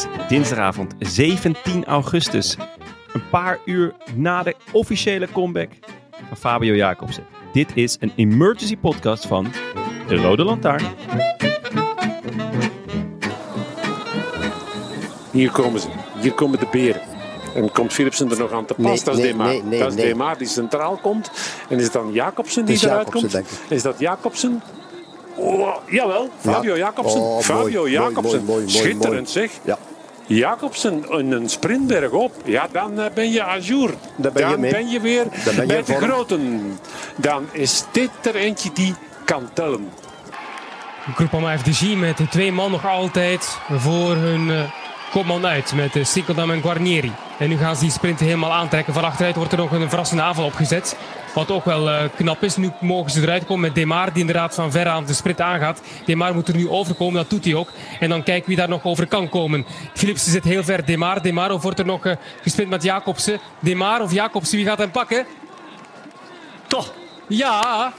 Is dinsdagavond 17 augustus. Een paar uur na de officiële comeback van Fabio Jacobsen. Dit is een emergency podcast van De Rode Lantaarn. Hier komen ze. Hier komen de beren. En komt Philipsen er nog aan te pas? Nee, dat is nee, Demar. nee, nee, dat is nee. Demar die centraal komt. En is het dan Jacobsen die eruit Jacobsen, komt? Is dat Jacobsen? Oh, jawel, Fabio Jacobsen. Oh, mooi, Fabio mooi, Jacobsen. mooi, mooi, Schitterend mooi. zeg. Ja. Jacobsen in een sprintberg op. Ja, dan eh, ben je à jour. Dan ben je ben je weer Dan ben je bij de vorm. groten. Dan is dit er eentje die kan tellen. Groupama FDG met de twee man nog altijd voor hun eh, kopman uit. Met uh, Sikkeldam en Guarnieri. En nu gaan ze die sprint helemaal aantrekken. Van achteruit wordt er nog een verrassende aanval opgezet. Wat ook wel eh, knap is. Nu mogen ze eruit komen met Demar die inderdaad van ver aan de sprint aangaat. Demar moet er nu overkomen, dat doet hij ook. En dan kijken wie daar nog over kan komen. Philipsen zit heel ver. Demar, Demar of wordt er nog gesprint met Jacobsen? Demar of Jacobsen, wie gaat hem pakken? Toch? Ja,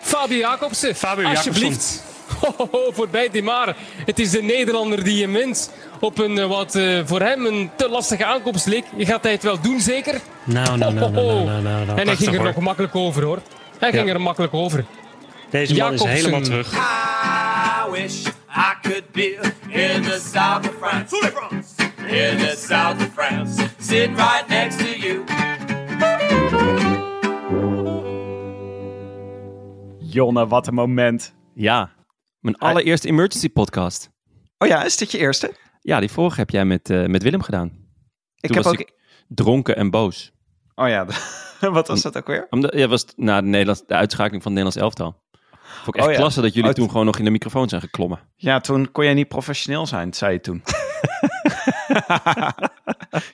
Fabio Jacobsen. Fabio Alsjeblieft. Ho, ho, ho, voorbij Demar. Het is de Nederlander die je wint. Op een eh, wat eh, voor hem een te lastige aankomst leek. Je gaat hij het wel doen, zeker? Nou, nou, nou, nou, nou, nou, nou. En hij ging er nog makkelijk over, hoor. Hij ging Ja. er makkelijk over. Deze man Jacobsen. is helemaal terug. I wish I could be in the south of France. In the south of France. Sitting right next to you. Jonne, wat een moment. Ja, mijn allereerste emergency podcast. Oh ja, is dit je eerste? Ja, die vorige heb jij met, eh, met Willem gedaan. Ik heb ook... ik dronken en boos. Oh ja, wat was dat ook weer? Omdat, ja, was na de, Nederlands, de uitschakeling van het Nederlands elftal. Vond ik echt Oh ja. klasse dat jullie Oh, toen gewoon nog in de microfoon zijn geklommen. Ja, toen kon jij niet professioneel zijn, zei je toen.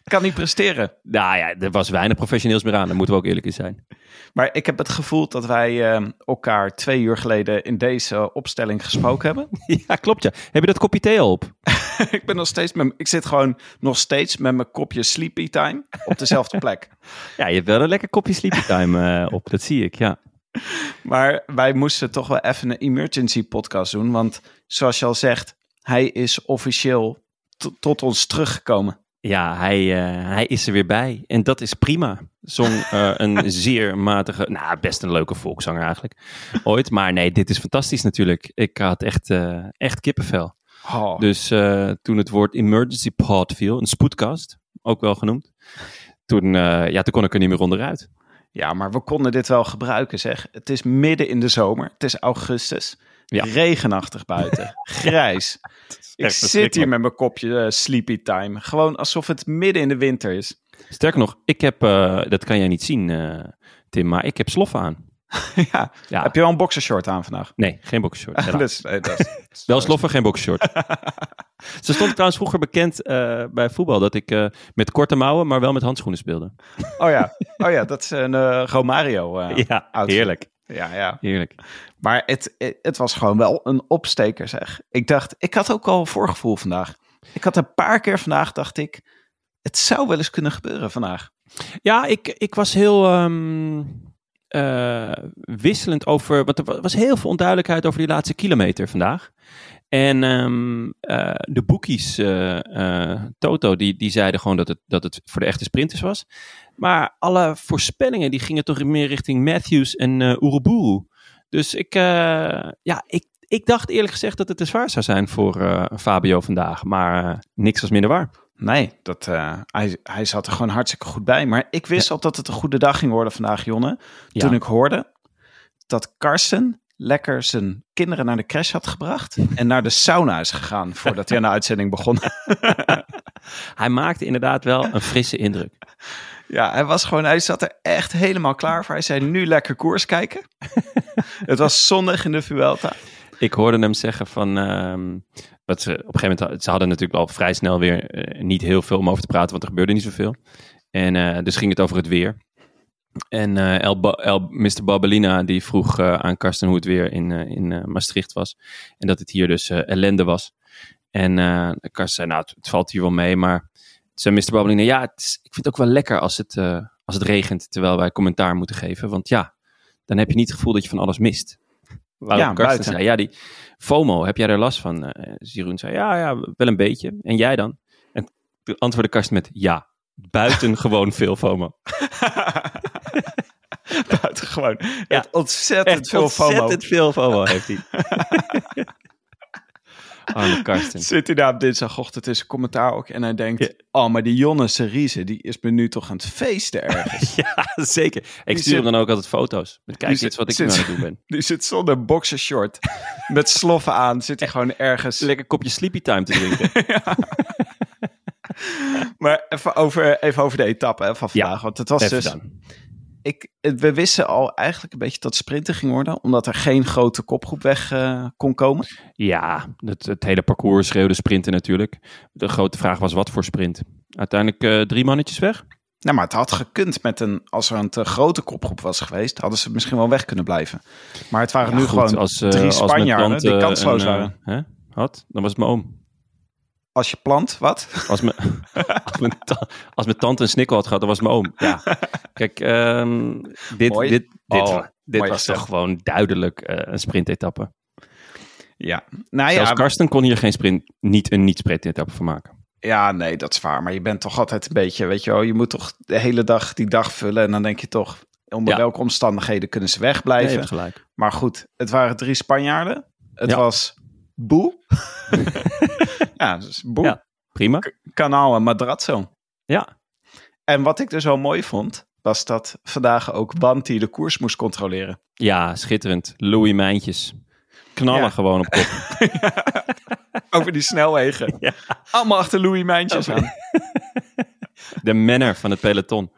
kan niet presteren. Nou ja, er was weinig professioneels meer aan. Daar moeten we ook eerlijk in zijn. Maar ik heb het gevoel dat wij eh, elkaar twee uur geleden in deze opstelling gesproken hebben. Ja, klopt ja. Heb je dat kopje thee al op? ik ben nog steeds met, ik zit gewoon nog steeds met mijn kopje sleepy time op dezelfde plek. Ja, je hebt wel een lekker kopje sleepy time eh, op. Dat zie ik, ja. Maar wij moesten toch wel even een emergency podcast doen. Want zoals je al zegt, hij is officieel tot ons teruggekomen. Ja, hij, eh, hij is er weer bij. En dat is prima. Zong eh, een zeer matige, nou best een leuke volkszanger eigenlijk, ooit. Maar nee, dit is fantastisch natuurlijk. Ik had echt, echt kippenvel. Oh, Dus eh, toen het woord emergency pod viel, een spoedkast, ook wel genoemd. Toen, eh, ja, toen kon ik er niet meer onderuit. Ja, maar we konden dit wel gebruiken, zeg. Het is midden in de zomer. Het is augustus. Ja. Regenachtig buiten. Grijs. Ik zit hier met mijn kopje eh, sleepy time. Gewoon alsof het midden in de winter is. Sterker nog, ik heb, dat kan jij niet zien, Tim, maar ik heb sloffen aan. ja. Ja. Heb je wel een boxershort aan vandaag? Nee, geen boxershort. helaas. Dus, nee, dat is- Wel sloffen, geen boxershort. Ze stond trouwens vroeger bekend eh, bij voetbal dat ik eh, met korte mouwen, maar wel met handschoenen speelde. oh ja. Oh ja, dat is een Romario eh, ja, outfit. heerlijk. Ja, ja. Heerlijk. Maar het, het was gewoon wel een opsteker, zeg. Ik dacht, ik had ook al een voorgevoel vandaag. Ik had een paar keer vandaag, dacht ik, het zou wel eens kunnen gebeuren vandaag. Ja, ik, ik was heel ehm, eh, wisselend over. Want er wa- was heel veel onduidelijkheid over die laatste kilometer vandaag. En ehm, eh, de boekies, eh, Toto, die, die zeiden gewoon dat het, dat het voor de echte sprinters was. Maar alle voorspellingen die gingen toch meer richting Matthews en uh, Uruburu. Dus ik, ja, ik, ik dacht eerlijk gezegd dat het te zwaar zou zijn voor Fabio vandaag. Maar niks was minder waar. Nee, dat, eh, hij, hij zat er gewoon hartstikke goed bij. Maar ik wist al dat het een goede dag ging worden vandaag, Jonne. Ja. Toen ik hoorde dat Karsten lekker zijn kinderen naar de crash had gebracht. en naar de sauna is gegaan voordat hij aan de uitzending begon. Hij maakte inderdaad wel een frisse indruk. ja, hij was gewoon, hij zat er echt helemaal klaar voor. Hij zei nu lekker koers kijken. het was zonnig in de Vuelta. Ik hoorde hem zeggen van. ehm, wat ze op een gegeven moment. Ze hadden natuurlijk al vrij snel weer eh, niet heel veel om over te praten, want er gebeurde niet zoveel. En eh, dus ging het over het weer. En eh, Mr. Babelina die vroeg aan Karsten hoe het weer in, in Maastricht was. En dat het hier dus ellende was. En Karsten zei, nou, het, valt hier wel mee. Maar zei Mr. Babelina, ja, ik vind het ook wel lekker als het, als het regent, terwijl wij commentaar moeten geven. Want ja, dan heb je niet het gevoel dat je van alles mist. Waarop Ja, Karsten buiten. zei, ja, die FOMO, heb jij er last van? Jeroen zei, ja, ja, wel een beetje. En jij dan? En toen antwoordde Karsten met, ja, buitengewoon veel FOMO. Buitengewoon. Ja. Ontzettend veel FOMO. ontzettend veel FOMO heeft hij. Arme Karsten. Zit hij daar op dinsdagochtend in zijn commentaar ook en hij denkt... Ja. Oh, maar die Jonne Seriese, die is me nu toch aan het feesten ergens. Ja, zeker. Ik Die stuur zit- dan ook altijd foto's. Met, Kijk eens wat ik nu aan het doen ben. Die zit zonder boxershort, met sloffen aan, zit hij gewoon ergens. Lekker kopje sleepy time te drinken. Maar even over, even over de etappe hè, van Ja, vandaag. want het was dus... dan. Ik, we wisten al eigenlijk een beetje dat sprinten ging worden, omdat er geen grote kopgroep weg eh, kon komen. Ja, het, het hele parcours schreeuwde sprinten natuurlijk. De grote vraag was wat voor sprint. Uiteindelijk eh, drie mannetjes weg. Nou, maar het had gekund met een, als er een te grote kopgroep was geweest, hadden ze misschien wel weg kunnen blijven. Maar het waren Ja, nu goed, gewoon als, eh, drie Spanjaarden die kansloos waren. hè? Wat? Dan was het mijn oom. Als je plant, wat? Als mijn, als, mijn ta- als mijn tante een snikkel had gehad, dan was mijn oom. Ja. Kijk, ehm, dit, Mooi. dit, dit, Oh, dit mooi was toch gewoon duidelijk eh, een sprintetappe. Ja. Nou Zelfs ja, Karsten kon hier geen sprint, niet een niet-sprintetappe van maken. ja, nee, dat is waar. Maar je bent toch altijd een beetje, weet je wel, je moet toch de hele dag die dag vullen. En dan denk je toch, onder Ja. welke omstandigheden kunnen ze Nee, wegblijven? hebt gelijk. Maar goed, het waren drie Spanjaarden. Het Ja. was Boe. ja, dus Boe, Ja. Prima. Kanaal en Madrazzo. Ja. En wat ik dus wel mooi vond, was dat vandaag ook Banti de koers moest controleren. Ja, schitterend. Louis Mijntjes. Knallen Ja. gewoon op kop. Over die snelwegen. Ja. Allemaal achter Louis Mijntjes aan. De manner van het peloton.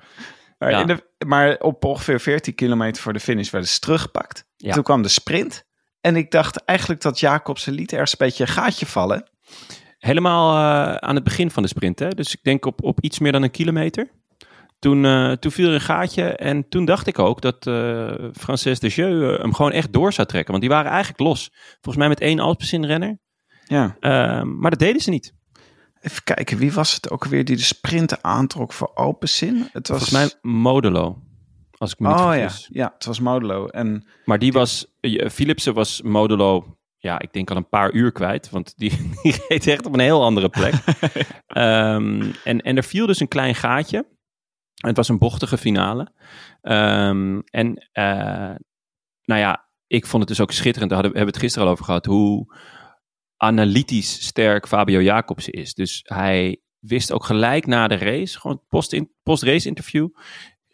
Maar, in de, maar op ongeveer 14 kilometer voor de finish werden ze teruggepakt. Toen kwam de sprint. En ik dacht eigenlijk dat Jacobsen liet ergens een beetje een gaatje vallen. Helemaal eh, aan het begin van de sprint. Hè? Dus ik denk op, op iets meer dan een kilometer. Toen, eh, toen viel er een gaatje. En toen dacht ik ook dat eh Frances de Jeu hem gewoon echt door zou trekken. Want die waren eigenlijk los. Volgens mij met één Alpecin-renner. Ja. Ehm, maar dat deden ze niet. Even kijken, wie was het ook weer die de sprinten aantrok voor Alpecin? Het was Volgens mij Modelo. Als ik me niet Oh ja, vergis. ja, het was Modelo. En Maar die was, eh, Philipsen was Modelo, ja, ik denk al een paar uur kwijt. Want die, die reed echt op een heel andere plek. Ehm, en, en er viel dus een klein gaatje. Het was een bochtige finale. Ehm, en eh, nou ja, ik vond het dus ook schitterend. Daar hadden, we hebben het gisteren al over gehad. Hoe analytisch sterk Fabio Jacobsen is. Dus hij wist ook gelijk na de race, gewoon post-race interview,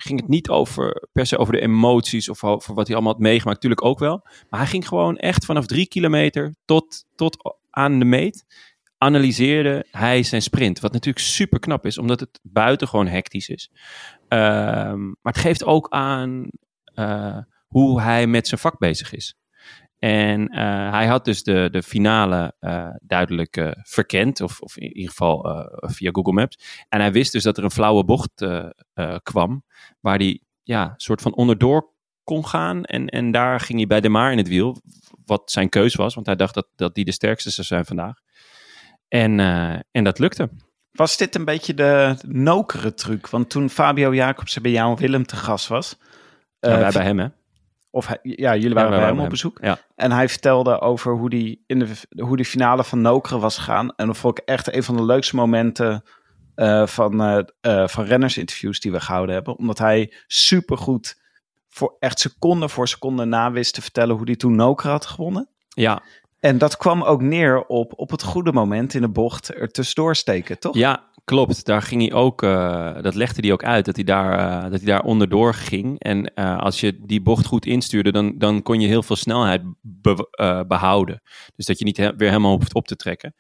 ging het niet over, per se over de emoties of over wat hij allemaal had meegemaakt. Natuurlijk ook wel. Maar hij ging gewoon echt vanaf drie kilometer tot, tot aan de meet. Analyseerde hij zijn sprint. Wat natuurlijk super knap is, omdat het buitengewoon hectisch is. Ehm, maar het geeft ook aan eh, hoe hij met zijn vak bezig is. En eh, hij had dus de, de finale eh, duidelijk eh, verkend, of, of in ieder geval via Google Maps. En hij wist dus dat er een flauwe bocht kwam, waar hij ja, soort van onderdoor kon gaan. En, en daar ging hij bij De Maar in het wiel, wat zijn keus was, want hij dacht dat, dat die de sterkste zou zijn vandaag. En, en dat lukte. was dit een beetje de nokere truc? Want toen Fabio Jacobsen bij jou en Willem te gast was, Ja, wij bij hem, hè? Of hij- ja, jullie waren Ja, bij hem op bezoek. Ja. En hij vertelde over hoe die in de, hoe die finale van Nokeren was gegaan. En dat vond ik echt een van de leukste momenten eh, van, eh eh, van rennersinterviews die we gehouden hebben. Omdat hij supergoed voor echt seconde voor seconde na wist te vertellen hoe hij toen Nokeren had gewonnen. Ja, En dat kwam ook neer op, op het goede moment in de bocht er tussendoor steken, toch? Ja, klopt. Daar ging hij ook, eh, dat legde hij ook uit, dat hij daar, eh, dat hij daar onderdoor ging. En eh, als je die bocht goed instuurde, dan, dan kon je heel veel snelheid be- eh, behouden. Dus dat je niet he- weer helemaal hoeft op te trekken.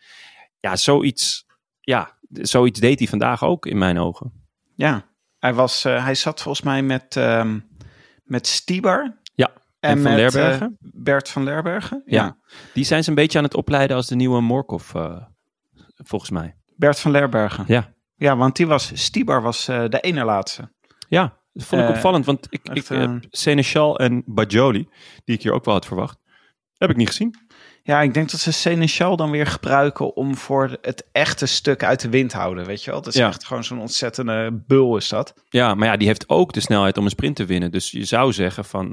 Ja, zoiets, ja, zoiets deed hij vandaag ook in mijn ogen. Ja, hij, was, hij zat volgens mij met, ehm met Stibar. Ja, En, en Van met, Lerbergen. Bert van Lerbergen. Ja. Die zijn ze een beetje aan het opleiden als de nieuwe Morkov, volgens mij. Bert van Lerbergen. Ja. Ja, want die was, Stibar was eh, de ene laatste. Ja, dat vond ik Eh, opvallend, want ik, echt, ik eh, heb Seneschal en Bajoli, die ik hier ook wel had verwacht, heb ik niet gezien. Ja, ik denk dat ze Seneschal dan weer gebruiken om voor het echte stuk uit de wind te houden, weet je wel? Dat is Ja. echt gewoon zo'n ontzettende bul is dat. Ja, maar ja, die heeft ook de snelheid om een sprint te winnen. Dus je zou zeggen van,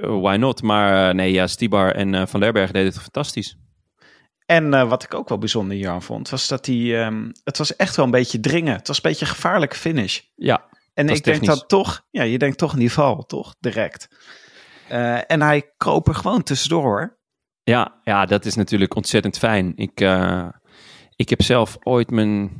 why not? Maar nee, ja, Stibar en Van Lerbergen deden het fantastisch. En eh, wat ik ook wel bijzonder hieraan vond, was dat hij, ehm, het was echt wel een beetje dringen. Het was een beetje een gevaarlijke finish. Ja, En ik denk dat toch, ja, je denkt toch in die val, toch? Direct. Eh, en hij kroop er gewoon tussendoor hoor. ja, ja, dat is natuurlijk ontzettend fijn. Ik, eh, ik heb zelf ooit mijn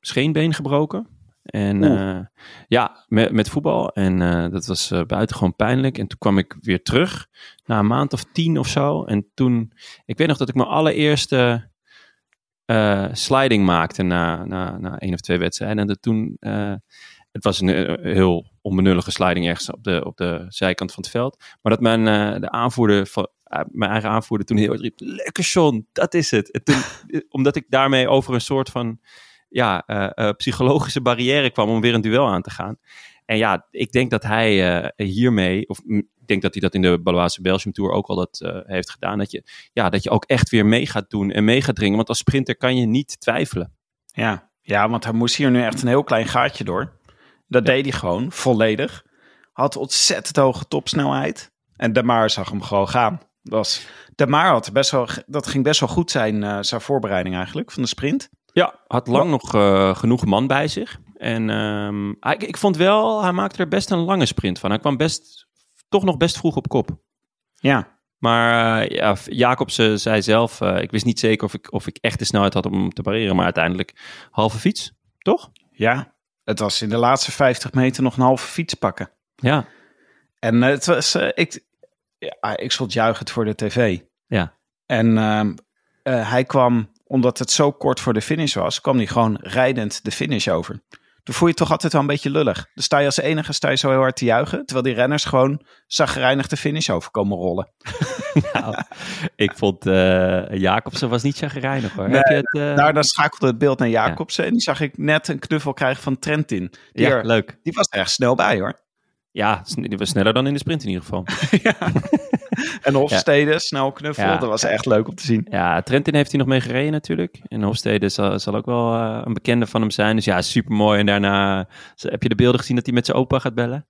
scheenbeen gebroken. En eh, ja, met, met voetbal. En eh, dat was eh, buitengewoon pijnlijk. En toen kwam ik weer terug, na een maand of tien of zo. En toen, ik weet nog dat ik mijn allereerste sliding maakte na, na, na één of twee wedstrijden. En dat toen, het was een heel onbenullige sliding ergens op de, op de zijkant van het veld. Maar dat mijn de aanvoerder van, mijn eigen aanvoerder toen heel hard riep, lekker John, dat is het. En toen, omdat ik daarmee over een soort van ja, eh, eh, psychologische barrière kwam om weer een duel aan te gaan. En ja, ik denk dat hij eh, hiermee, of ik denk dat hij dat in de Baloise Belgium Tour ook al dat heeft gedaan, dat je, ja, dat je ook echt weer mee gaat doen en mee gaat dringen. Want als sprinter kan je niet twijfelen. Ja. ja, want hij moest hier nu echt een heel klein gaatje door. Dat deed hij gewoon, volledig. Had ontzettend hoge topsnelheid. En De Maar zag hem gewoon gaan. Dat Was, de Maar had best wel, dat ging best wel goed zijn, zijn voorbereiding eigenlijk, van de sprint. Ja, had lang nog eh, genoeg man bij zich. En ehm, ik, ik vond wel, hij maakte er best een lange sprint van. Hij kwam best, toch nog best vroeg op kop. Ja, Maar eh, ja, Jacobsen zei zelf, eh, ik wist niet zeker of ik, of ik echt de snelheid had om hem te pareren. Maar uiteindelijk halve fiets, toch? ja. Het was in de laatste 50 meter nog een halve fiets pakken. Ja. En het was, ik, ja, ik stond juichend voor de tv. Ja. En ehm, eh, hij kwam, omdat het zo kort voor de finish was, kwam hij gewoon rijdend de finish over. Toen voel je toch altijd wel een beetje lullig. Dan sta je als enige sta je zo heel hard te juichen, terwijl die renners gewoon zagrijnig de finish over komen rollen. Nou, ik vond eh Jacobsen was niet chagrijnig hoor. Nee, Heb je het, eh, Daar dan schakelde het beeld naar Jacobsen en die zag ik net een knuffel krijgen van Trentin. Die, ja, er- leuk. die was er echt snel bij hoor. Ja, sn- die was sneller dan in de sprint in ieder geval. En Hofstede, snel knuffel, Ja. dat was echt leuk om te zien. Ja, Trentin heeft hij nog mee gereden natuurlijk. En Hofstede zal, zal ook wel eh, een bekende van hem zijn. Dus ja, supermooi. En daarna heb je de beelden gezien dat hij met zijn opa gaat bellen.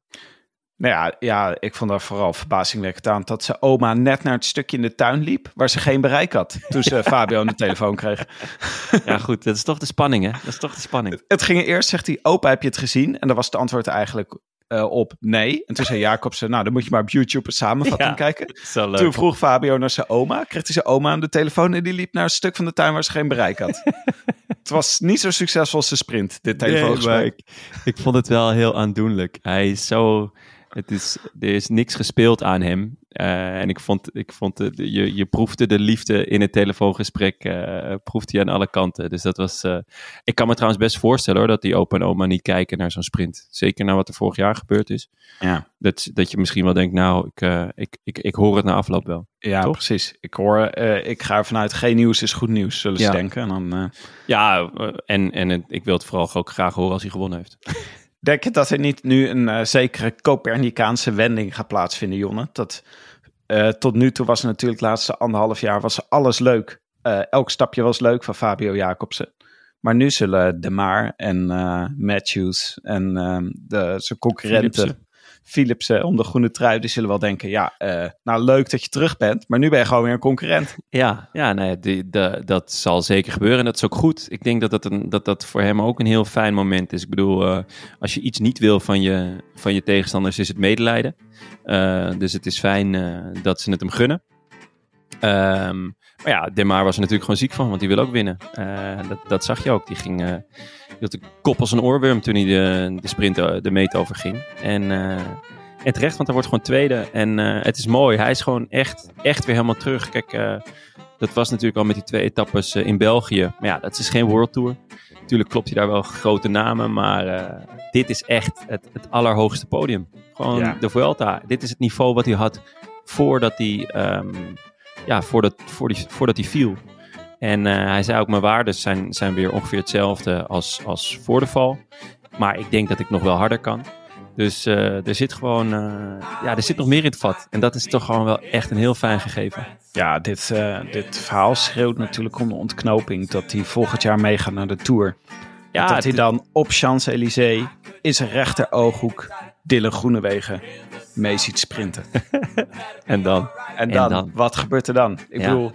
Nou ja, ja, ik vond daar vooral verbazingwekkend aan dat zijn oma net naar het stukje in de tuin liep waar ze geen bereik had toen ze Fabio aan de telefoon kreeg. Ja goed, dat is toch de spanning hè? Dat is toch de spanning. Het ging eerst, zegt hij, opa heb je het gezien? En dan was het antwoord eigenlijk eh, op nee. En toen zei Jacobsen, nou dan moet je maar op YouTube een samenvatting Ja. kijken. Toen vroeg Fabio naar zijn oma, kreeg hij zijn oma aan de telefoon en die liep naar een stuk van de tuin waar ze geen bereik had. het was niet zo succesvol als de sprint, dit telefoongesprek. ik, ik vond het wel heel aandoenlijk. Hij is zo... Het is, er is niks gespeeld aan hem. Eh, en ik vond, ik vond je, je proefde de liefde in het telefoongesprek. eh proefde je aan alle kanten. Dus dat was... eh, ik kan me trouwens best voorstellen hoor, dat die opa en oma niet kijken naar zo'n sprint. Zeker naar wat er vorig jaar gebeurd is. Ja. Dat, dat je misschien wel denkt, nou, ik, ik, ik, ik hoor het na afloop wel. Ja, Toch? precies. Ik hoor, ik ga ervan uit, geen nieuws is goed nieuws, zullen ze Ja. denken. En dan... Ja, en, en ik wil het vooral ook graag horen als hij gewonnen heeft. Denk je dat er niet nu een eh, zekere Copernicaanse wending gaat plaatsvinden, Jonne? Dat, eh, tot nu toe was natuurlijk de laatste anderhalf jaar was alles leuk. Eh, elk stapje was leuk van Fabio Jacobsen. Maar nu zullen De Maar en Matthews en ehm, de, zijn concurrenten, Philipsen. Philipsen om de groene trui, die zullen wel denken, ja, eh, nou leuk dat je terug bent, maar nu ben je gewoon weer een concurrent. Ja, ja nee, die, de, dat zal zeker gebeuren en dat is ook goed. Ik denk dat dat, een, dat dat voor hem ook een heel fijn moment is. Ik bedoel, eh, als je iets niet wil van je, van je tegenstanders, is het medelijden. Eh, dus het is fijn eh, dat ze het hem gunnen. Ehm, maar ja, Demar was er natuurlijk gewoon ziek van, want die wil ook winnen. Eh, dat, dat zag je ook. Die ging, eh, had de kop als een oorworm toen hij de, de sprint eh, de meet overging. En, en terecht, want hij wordt gewoon tweede. En het is mooi. Hij is gewoon echt, echt weer helemaal terug. Kijk, dat was natuurlijk al met die twee etappes in België. Maar ja, dat is geen World Tour. Natuurlijk klopt hij daar wel grote namen, maar dit is echt het, het allerhoogste podium. Gewoon Ja. de Vuelta. Dit is het niveau wat hij had voordat hij, ehm, ja, voordat, voor die, voordat hij viel. En eh, hij zei ook, mijn waarden zijn, zijn weer ongeveer hetzelfde als, als voor de val. Maar ik denk dat ik nog wel harder kan. Dus eh, er zit gewoon, eh, ja, er zit nog meer in het vat. En dat is toch gewoon wel echt een heel fijn gegeven. Ja, dit, dit verhaal schreeuwt natuurlijk om de ontknoping dat hij volgend jaar meegaat naar de Tour. Ja, dat hij dan op Champs-Élysées in zijn rechter Dylan Groenewegen mee ziet sprinten. En dan? En En dan, wat gebeurt er dan? Ik Ja. bedoel,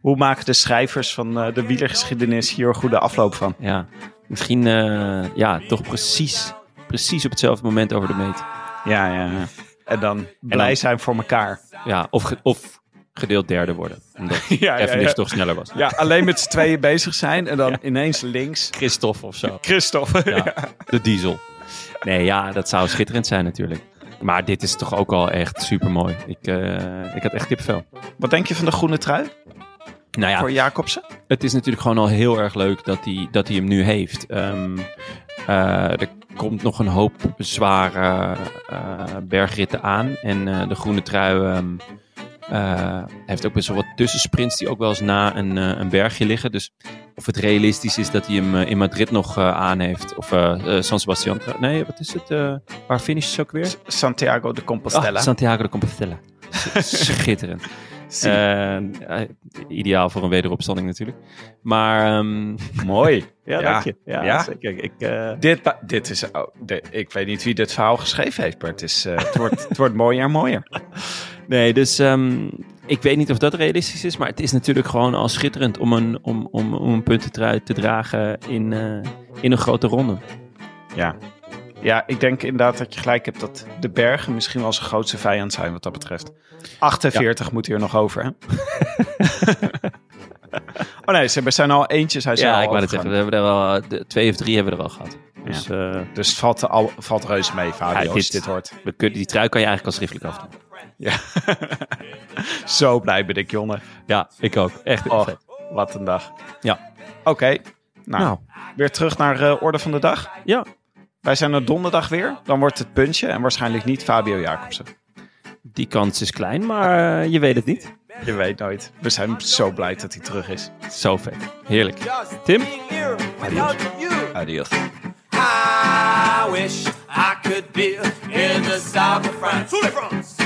hoe maken de schrijvers van eh, de wielergeschiedenis hier een goede afloop van? Ja, misschien eh, ja, toch precies, precies op hetzelfde moment over de meet. Ja, ja. ja. En dan blij zijn voor elkaar. Ja, of, of gedeeld derde worden. Omdat Ja, even ja. toch sneller was. Ja, alleen met z'n tweeën bezig zijn en dan ineens links. Christophe of zo. Christophe. Ja, de diesel. Nee, ja, dat zou schitterend zijn natuurlijk. Maar dit is toch ook al echt super mooi. Ik, eh, ik had echt kipvel. Wat denk je van de groene trui Nou ja, voor Jacobsen? het is natuurlijk gewoon al heel erg leuk dat hij, dat hij hem nu heeft. Ehm, eh, er komt nog een hoop zware eh, bergritten aan. En de groene trui ehm, eh, heeft ook best wel wat tussensprints die ook wel eens na een, een bergje liggen. Dus of het realistisch is dat hij hem eh, in Madrid nog eh, aan heeft. Of eh, San Sebastian. Nee, wat is het? waar finish ze ook weer? Santiago de Compostela. Ah, Santiago de Compostela. Schitterend. Ideaal voor een wederopstanding natuurlijk. Maar ehm, Mooi. ja, Ja. dank je. Ja, Ja. zeker. Ik, Dit, dit is, oh, de- ik weet niet wie dit verhaal geschreven heeft, maar het, is, het, wordt, het wordt mooier en mooier. nee, dus ehm, ik weet niet of dat realistisch is, maar het is natuurlijk gewoon al schitterend om een, om, om, om een puntentrui te dragen in, eh, in een grote ronde. Ja. ja, ik denk inderdaad dat je gelijk hebt dat de bergen misschien wel zijn grootste vijand zijn wat dat betreft. 48 moet hier nog over, hè? oh nee, ze zijn al eentjes. Hij Ja, al ik wou het zeggen, we hebben er wel, twee of drie hebben we er al gehad. Dus eh, Dus het valt, al, valt reuze mee, Fabio, Ja, als dit- hoort. we kunnen, die trui kan je eigenlijk al schriftelijk afdoen. Ja. Zo blij ben ik, jongen. Ja, ik ook. Echt Oh, vet. wat een dag. Ja. Oké, nou, Nou, weer terug naar eh, orde van de dag. ja. Wij zijn er donderdag weer. Dan wordt het puntje en waarschijnlijk niet Fabio Jacobsen. Die kans is klein, maar eh, je weet het niet. Je weet nooit. We zijn zo blij dat hij terug is. Zo vet. Heerlijk. Tim? Adios. Adios. I wish I could be in the south of France.